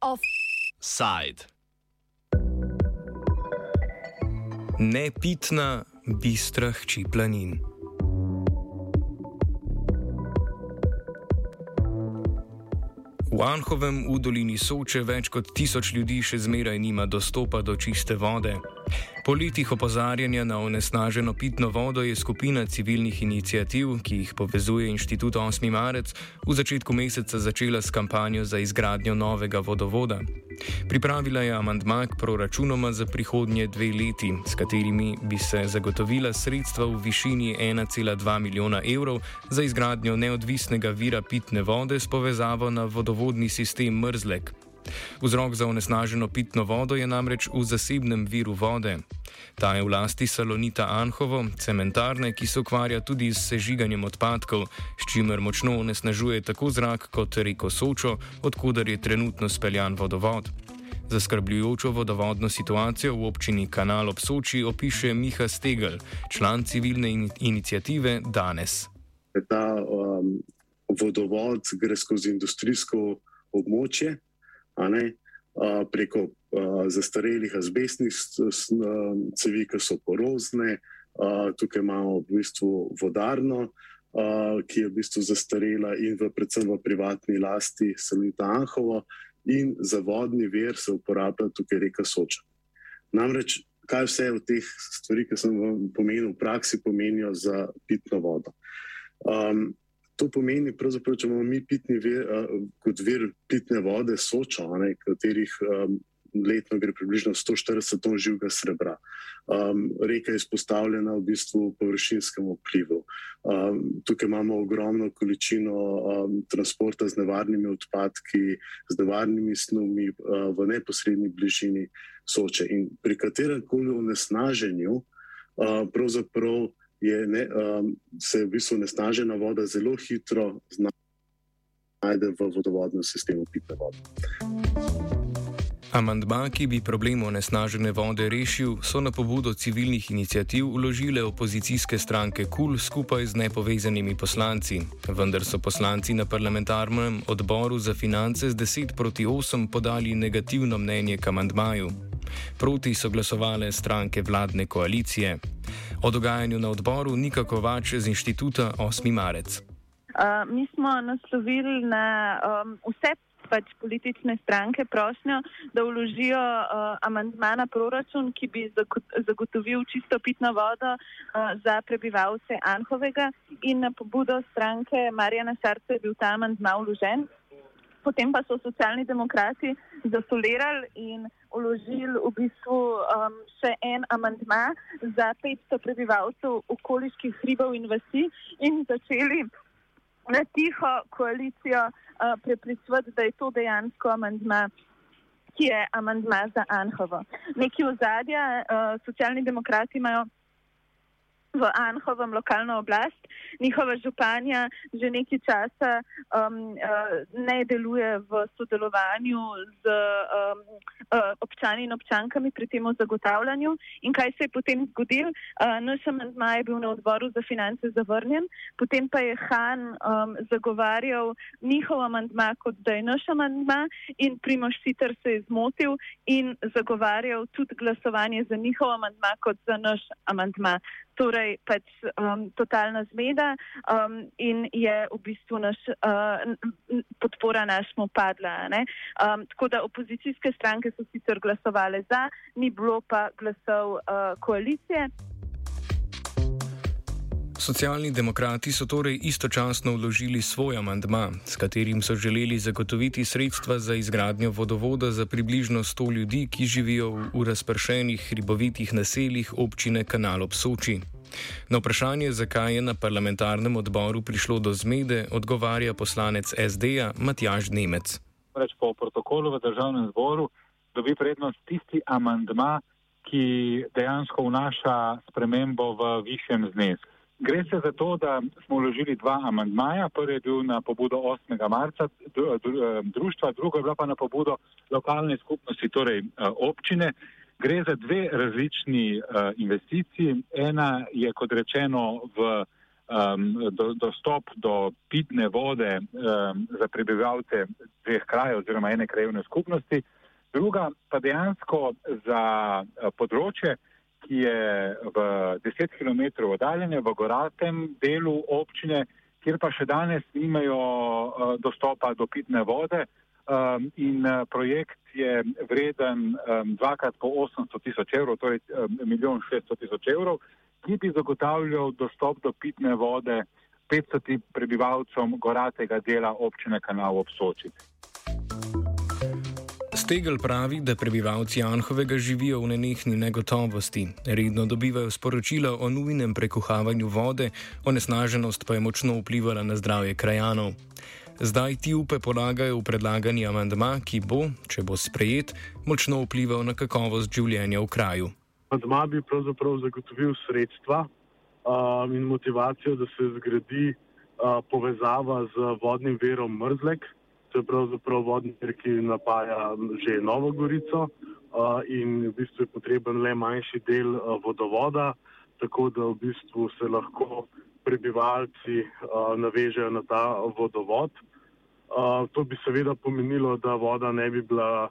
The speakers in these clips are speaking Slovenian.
Offside. Nepitna, bistra hči planin. V Anhovem v dolini Soče več kot tisoč ljudi še zmeraj nima dostopa do čiste vode. Po letih opozarjanja na onesnaženo pitno vodo je skupina civilnih inicijativ, ki jih povezuje inštitut 8. marec, v začetku meseca začela s kampanjo za izgradnjo novega vodovoda. Pripravila je amandma k proračunoma za prihodnje dve leti, s katerimi bi se zagotovila sredstva v višini 1,2 milijona evrov za izgradnjo neodvisnega vira pitne vode s povezavo na vodovodni sistem Mrzlek. Vzrok za onesnaženo pitno vodo je namreč v zasebnem viru vode. Ta je v lasti Salonita Anhovo, cementarne, ki se ukvarja tudi s sežiganjem odpadkov, s čimer močno onesnažuje tako zrak kot reko Sočo, odkudar je trenutno speljan vodovod. Zaskrbljujočo vodovodno situacijo v občini Kanal ob Soči opiše Miha Stegel, član civilne in inicijative Danes. Ta um, vodovod gre skozi industrijsko območje, ne, a, preko a, zastarelih azbestnih cevi, ki so porozne. A, tukaj imamo v bistvu vodarno, a, ki je v bistvu zastarela in v, predvsem v privatni lasti Salita Anhovo, in za vodni ver se uporablja tukaj reka Soča. Namreč, kaj vse od teh stvari, ki sem vam pomenil, v praksi pomenijo za pitno vodo. Um, To pomeni, da če imamo mi pitni vir, kot vir pitne vode, sočo, ne, katerih um, letno gre približno 140 ton živega srebra. Um, reka je izpostavljena v bistvu površinskemu vplivu. Um, tukaj imamo ogromno količino um, transporta z nevarnimi odpadki, z nevarnimi snumi uh, v neposrednji bližini soče. In pri katerem koli onesnaženju, uh, pravzaprav je ne, um, se v bistvu nesnažena voda zelo hitro znajde v vodovodnem sistemu pitne vode. Amandma, ki bi problem onesnažene vode rešil, so na pobudo civilnih inicijativ uložile opozicijske stranke KUL skupaj z nepovezanimi poslanci. Vendar so poslanci na parlamentarnem odboru za finance z 10 proti 8 podali negativno mnenje k amandmaju. Proti so glasovale stranke vladne koalicije. O dogajanju na odboru nikako več z inštituta 8. marec. Uh, mi smo naslovili na um, vse pač politične stranke prošnjo, da vložijo uh, amandma na proračun, ki bi zagotovil čisto pitno vodo uh, za prebivalce Anhovega in na pobudo stranke Marjana Šarca je bil ta amandma vložen. Potem pa so socialni demokrati zasolirali in uložili v bistvu um, še en amantma za 500 prebivalcev okoliških hribov in vasi in začeli na tiho koalicijo uh, prepričvati, da je to dejansko amantma ki je amandma za Anhovo. Neki ozadja, uh, socialni demokrati imajo v Anhovem lokalno oblast. Njihova županja že nekaj časa um, uh, ne deluje v sodelovanju z um, uh, občani in občankami pri tem zagotavljanju. In kaj se je potem zgodilo? Uh, naš amandma je bil na odboru za finance zavrnjen, potem pa je Han um, zagovarjal njihov amandma kot da je naš amandma in Primoš Siter se je zmotil in zagovarjal tudi glasovanje za njihov amandma kot za naš amandma torej pač um, totalna zmeda um, in je v bistvu naš, uh, podpora našmu padla. Um, tako da opozicijske stranke so sicer glasovali za, ni bilo pa glasov uh, koalicije. Socialni demokrati so torej istočasno vložili svoj amandma, s katerim so želeli zagotoviti sredstva za izgradnjo vodovoda za približno 100 ljudi, ki živijo v razpršenih ribovitih naseljih občine Kanal ob Soči. Na vprašanje, zakaj je na parlamentarnem odboru prišlo do zmede, odgovarja poslanec SD-ja Matjaž Nemec. Reč po protokolu v državnem zboru dobi prednost tisti amandma, ki dejansko vnaša spremembo v višjem znesku. Gre se za to, da smo vložili dva amandmaja. Prvi je bil na pobudo 8. marca eh, društva, drugo je bila pa na pobudo lokalne skupnosti, torej eh, občine. Gre za dve različni uh, investiciji. Ena je, kot rečeno, v um, do, dostop do pitne vode um, za prebivalce dveh krajev oziroma ene krajevne skupnosti, druga pa dejansko za uh, področje, ki je v 10 km oddaljenje v goratem delu občine, kjer pa še danes nimajo uh, dostopa do pitne vode. Um, in uh, projekt je vreden um, dvakrat po 800 tisoč evrov, torej um, milijon 600 tisoč evrov, ki bi zagotavljal dostop do pitne vode 500 prebivalcem goratega dela občine Kanal ob Soči. Stegel pravi, da prebivalci Anhovega živijo v nenehni negotovosti, redno dobivajo sporočila o nujnem prekuhavanju vode, onesnaženost pa je močno vplivala na zdravje krajanov. Zdaj ti upe polagajo v predlagani amandma, ki bo, če bo sprejet, močno vplival na kakovost življenja v kraju. Amandma bi pravzaprav zagotovil sredstva um, in motivacijo, da se zgradi uh, povezava z vodnim verom Mrzlek. To je pravzaprav vodni ver, ki napaja že Novo Gorico uh, in v bistvu je potreben le manjši del uh, vodovoda, tako da v bistvu se lahko prebivalci uh, navežejo na ta vodovod. Uh, to bi seveda pomenilo, da voda ne bi bila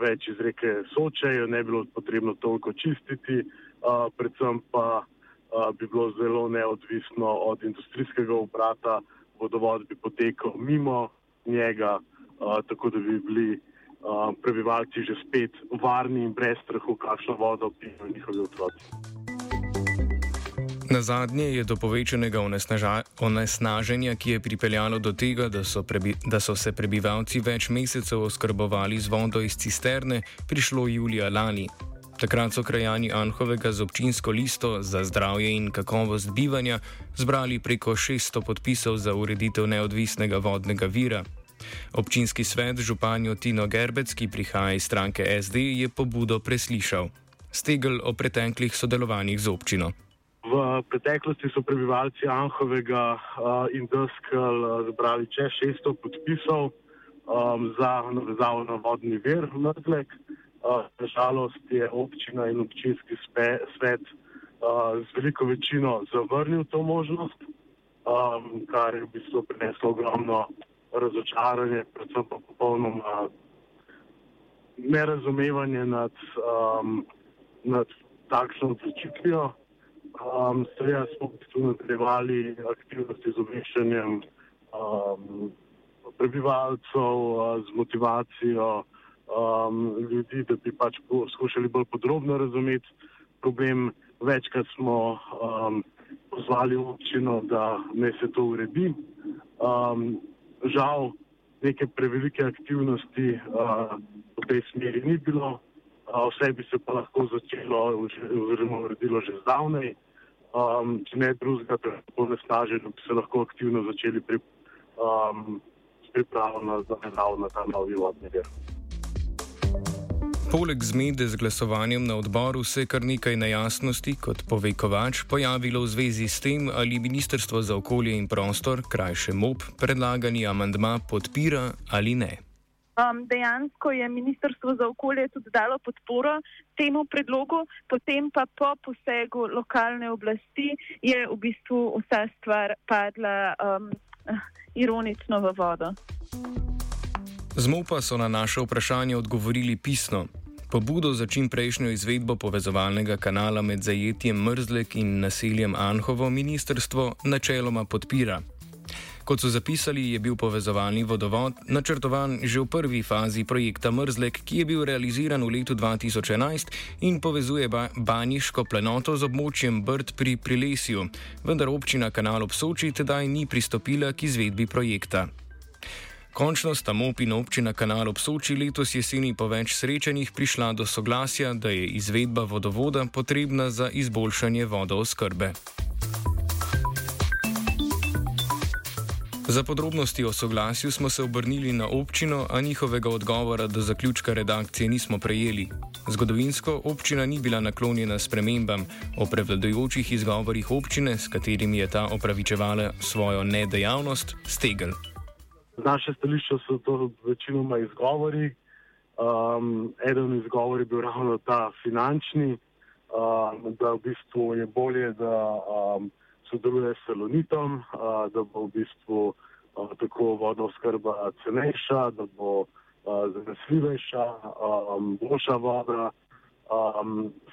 več iz reke Soče, jo ne bi bilo potrebno toliko čistiti, uh, predvsem pa uh, bi bilo zelo neodvisno od industrijskega obrata, vodovod bi potekal mimo njega, uh, tako da bi bili uh, prebivalci že spet varni in brez strahu, kakšno vodo pijejo njihovi otroci. Na zadnje je do povečanega onesnaženja, ki je pripeljalo do tega, da so, prebi, da so se prebivalci več mesecev oskrbovali z vodo iz cisterne, prišlo julija lani. Takrat so krajani Anhovega z občinsko listo za zdravje in kakovost bivanja zbrali preko 600 podpisov za ureditev neodvisnega vodnega vira. Občinski svet županjo Tino Gerbec, ki prihaja iz stranke SD, je pobudo preslišal. Stegel o preteklih sodelovanjih z občino. V preteklosti so prebivalci Anhovega uh, in Deskal uh, zbrali čez 600 podpisov um, za navezavo na vodni ver Mrzlek. Uh, Žalost je občina in občinski spe, svet uh, z veliko večino zavrnil to možnost, um, kar je v bistvu prineslo ogromno razočaranje, predvsem pa popolnoma nerazumevanje nad, um, nad takšno odločitvijo. Um, Seveda smo tu nadaljevali aktivnosti z obveščanjem um, prebivalcev, uh, z motivacijo um, ljudi, da bi pač poskušali bolj podrobno razumeti problem. Večkrat smo um, pozvali občino, da ne se to uredi. Um, žal, neke prevelike aktivnosti uh, v tej smeri ni bilo. Vse bi se pa lahko začelo oziroma uredilo že zdavnej um, če ne drugega, tako nesnaženo, bi se lahko aktivno začeli pri, um, s pripravo na, na ta novi vodni vir. Poleg zmede z glasovanjem na odboru se je kar nekaj nejasnosti, kot pove Kovač, pojavilo v zvezi s tem, ali Ministrstvo za okolje in prostor, krajše MOP, predlagani amandma podpira ali ne. Um, dejansko je Ministrstvo za okolje tudi dalo podporo temu predlogu, potem pa po posegu lokalne oblasti je v bistvu vsa stvar padla um, ironično v vodo. Zmopa so na naše vprašanje odgovorili pisno. Pobudo za čim prejšnjo izvedbo povezovalnega kanala med zajetjem Mrzlek in naseljem Anhovo ministrstvo načeloma podpira. Kot so zapisali, je bil povezovalni vodovod načrtovan že v prvi fazi projekta Mrzlek, ki je bil realiziran v letu 2011 in povezuje ba banjiško plenoto z območjem Brd pri Prilesju, vendar občina Kanal ob Soči tedaj ni pristopila k izvedbi projekta. Končno sta MOP in občina Kanal ob Soči letos jeseni po več srečanjih prišla do soglasja, da je izvedba vodovoda potrebna za izboljšanje vodooskrbe. Za podrobnosti o soglasju smo se obrnili na občino, a njihovega odgovora do zaključka redakcije nismo prejeli. Zgodovinsko občina ni bila naklonjena spremembam o prevladujočih izgovorih občine, s katerimi je ta opravičevala svojo nedejavnost, stegel. Z naše stališče so to večinoma izgovori. Um, eden od izgovorov je bil ravno ta finančni, um, da v bistvu je bolje, da um, sodeluje s salonitom, da bo v bistvu tako vodna oskrba cenejša, da bo zanesljivejša, boljša voda.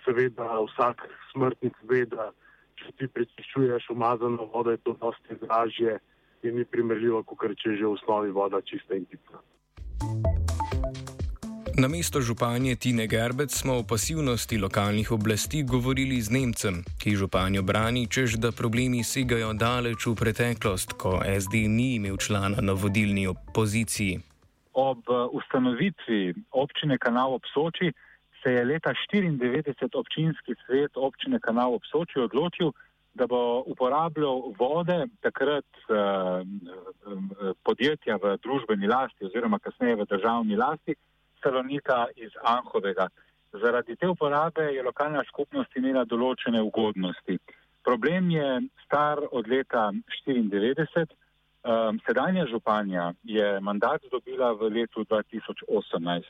Seveda vsak smrtnik ve, da če ti prečiščuješ umazano vodo, je to dosti dražje in ni primerljivo, kot če je že v osnovi voda čista in pitna. Na mesto županje Tine Gerbec smo o pasivnosti lokalnih oblasti govorili z Nemcem, ki županjo brani, čež da problemi segajo daleč v preteklost, ko SD ni imel člana na vodilni opoziciji. Ob ustanovitvi občine Kanal ob Soči se je leta 1994 občinski svet občine Kanal ob Soči odločil, da bo uporabljal vode takrat eh, podjetja v družbeni lasti oziroma kasneje v državni lasti. Salonika iz Anhovega. Zaradi te uporabe je lokalna skupnost imela določene ugodnosti. Problem je star od leta 1994. Um, ehm, sedanja županja je mandat dobila v letu 2018 um,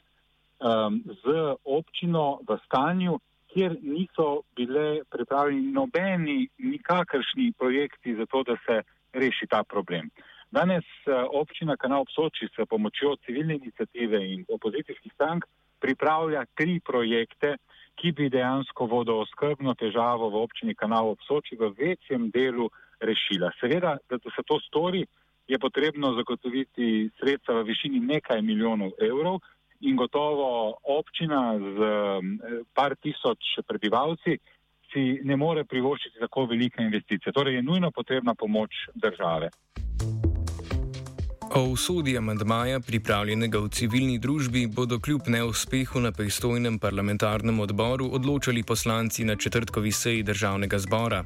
ehm, z občino v stanju, kjer niso bile pripravljeni nobeni, nikakršni projekti za to, da se reši ta problem. Danes eh, občina Kanal Psoči s pomočjo civilne inicijative in opozicijskih strank pripravlja tri projekte, ki bi dejansko vodooskrbno težavo v občini Kanal Psoči v večjem delu rešila. Seveda, da se to stori, je potrebno zagotoviti sredstva v višini nekaj milijonov evrov in gotovo občina z par tisoč prebivalci si ne more privoščiti tako velike investicije. Torej je nujno potrebna pomoč države. O usodi amandmaja, pripravljenega v civilni družbi, bodo kljub neuspehu na pristojnem parlamentarnem odboru odločali poslanci na četrtkovi seji državnega zbora.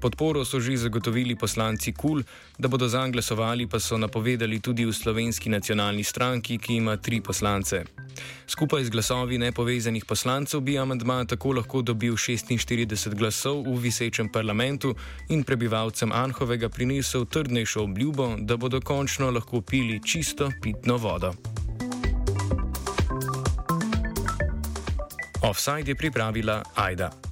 Podporo so že zagotovili poslanci KUL, da bodo za glasovali, pa so napovedali tudi v slovenski nacionalni stranki, ki ima tri poslance. Skupaj z glasovi nepovezanih poslancev bi amandma tako lahko dobil 46 glasov v visečem parlamentu in prebivalcem Anhovega prinesel trdnejšo obljubo, da bodo končno lahko pili čisto pitno vodo. Offside je pripravila Aida.